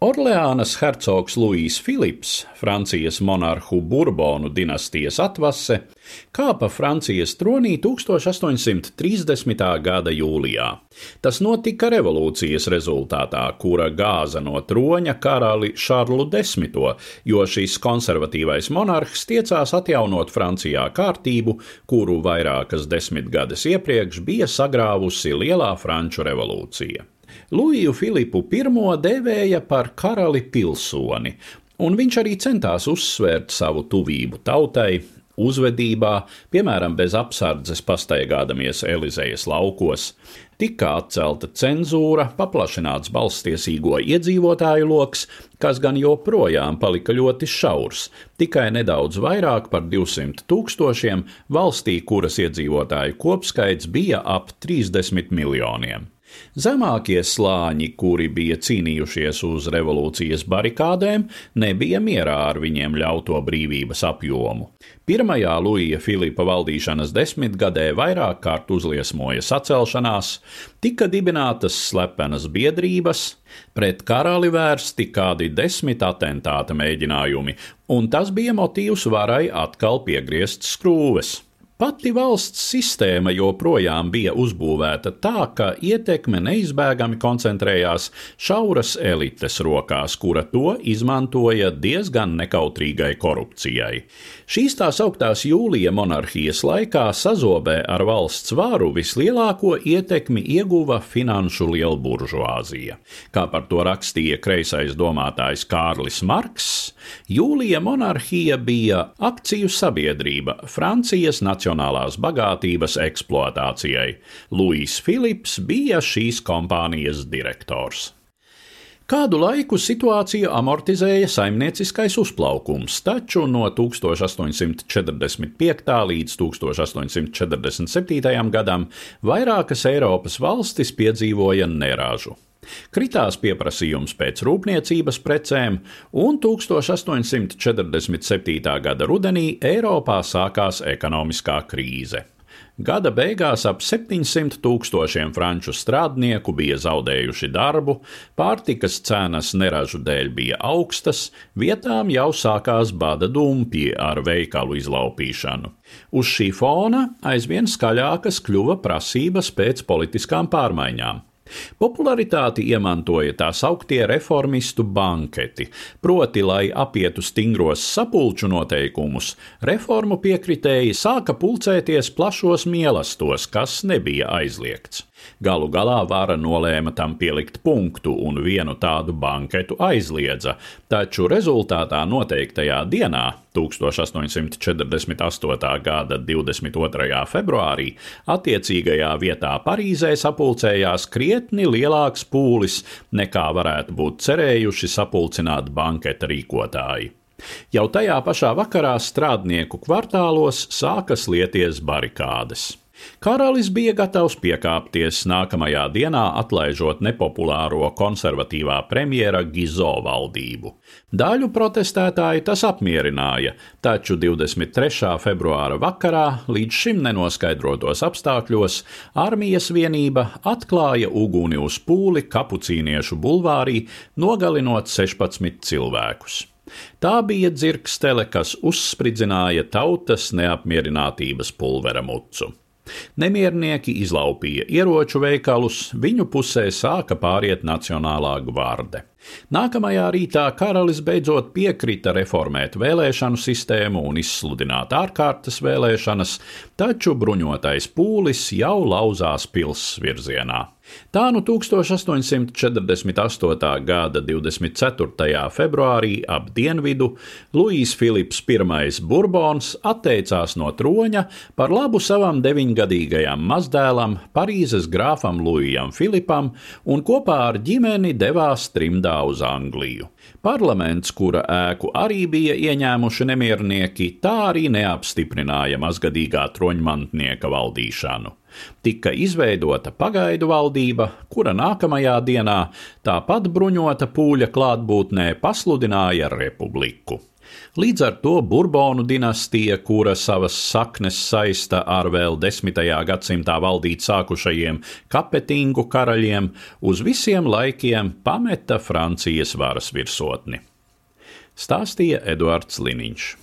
Orleānas hercogs Luīs Filips, Francijas monarhu Burbonu dinastijas atvase, kāpa Francijas tronī 1830. gada jūlijā. Tas notika revolūcijas rezultātā, kura gāza no troņa karali Šarlu X, jo šis konservatīvais monarhs tiecās atjaunot Francijā kārtību, kuru vairākas desmitgades iepriekš bija sagrāvusi Lielā Franču revolūcija. Luiju Filipu I devēja par karali pilsoni, un viņš arī centās uzsvērt savu tuvību tautai, uzvedībā, piemēram, bez apsardzes pastaigādamies Elizejas laukos. Tika atcelta cenzūra, paplašināts balstiesīgo iedzīvotāju lokus, kas gan joprojām palika ļoti šaurs, tikai nedaudz vairāk par 200 tūkstošiem valstī, kuras iedzīvotāju kopskaits bija ap 30 miljoniem. Zemākie slāņi, kuri bija cīnījušies uz revolūcijas barikādēm, nebija mierā ar viņiem ļauto brīvības apjomu. Pirmajā Luija Filipa valdīšanas desmitgadē vairāk kārt uzliesmoja sacelšanās, tika dibinātas slepenas biedrības, pret karali vērsti kādi desmit atentāta mēģinājumi, un tas bija motīvs varai atkal piegriezt skrūves. Pati valsts sistēma joprojām bija uzbūvēta tā, ka ietekme neizbēgami koncentrējās šauras elites rokās, kura to izmantoja diezgan nekautrīgai korupcijai. Šīs tā sauktās jūlija monarhijas laikā sazobē ar valsts varu vislielāko ietekmi ieguva finanšu lielburžuāzija. Kā par to rakstīja kreisais domātājs Kārlis Marks, jūlija monarhija bija akciju sabiedrība Francijas nacionālajā nacionālās bagātības eksploatācijai. Luīs Filips bija šīs kompānijas direktors. Kādu laiku situāciju amortizēja saimnieciskais uzplaukums, taču no 1845. līdz 1847. gadam vairākas Eiropas valstis piedzīvoja neražu. Kritās pieprasījums pēc rūpniecības precēm, un 1847. gada rudenī Eiropā sākās ekonomiskā krīze. Gada beigās ap 700 tūkstošiem franču strādnieku bija zaudējuši darbu, pārtikas cenas neražu dēļ bija augstas, vietām jau sākās bada dumpji ar veikalu izlaupīšanu. Uz šī fona aizvien skaļākas kļuva prasības pēc politiskām pārmaiņām. Popularitāti iemantoja tā sauktie reformistu banketi, proti, lai apietu stingros sapulču noteikumus, reformu piekritēji sāka pulcēties plašos mielastos, kas nebija aizliegts. Galu galā vara nolēma tam pielikt punktu un vienu tādu banketu aizliedza, taču rezultātā noteiktajā dienā, 1848. gada 22. februārī, attiecīgajā vietā Parīzē sapulcējās krietni lielāks pūlis, nekā varētu būt cerējuši sapulcināt banketa rīkotāji. Jau tajā pašā vakarā strādnieku kvartālos sākas lieties barikādes. Karalis bija gatavs piekāpties nākamajā dienā, atlaižot nepopulāro konservatīvā premjera Gizo valdību. Daļu protestētāju tas apmierināja, taču 23. februāra vakarā, līdz šim nenoskaidrotos apstākļos, armijas vienība atklāja uguni uz pūli kapucīniešu bulvārī, nogalinot 16 cilvēkus. Tā bija dzirkstele, kas uzspridzināja tautas neapmierinātības pulvera mucu. Nemiernieki izlaupīja ieroču veikalus, viņu pusē sāka pāriet Nacionālā gvarde. Nākamajā rītā karalis beidzot piekrita reformēt vēlēšanu sistēmu un izsludināt ārkārtas vēlēšanas, taču bruņotais pūlis jau lauzās pilsētas virzienā. Tā nu 1848. gada 24. februārī ap dienvidu Luīs Filips I Burbons atteicās no troņa par labu savam deviņgadīgajam mazdēlam, Parīzes grāfam Luijam Filipam, un kopā ar ģimeni devās trimdā uz Angliju. Parlaments, kura ēku arī bija ieņēmuši nemiernieki, tā arī neapstiprināja mazgadīgā troņmantnieka valdīšanu. Tika izveidota pagaidu valdība, kura nākamajā dienā, tāpat bruņota pūļa klātbūtnē, pasludināja republiku. Līdz ar to Burbonu dinastija, kura savas saknes saista ar vēl 10. gadsimtā valdīt sākušajiem kapetingu karaļiem, uz visiem laikiem pameta Francijas varas virsotni. Stāstīja Eduards Liniņš.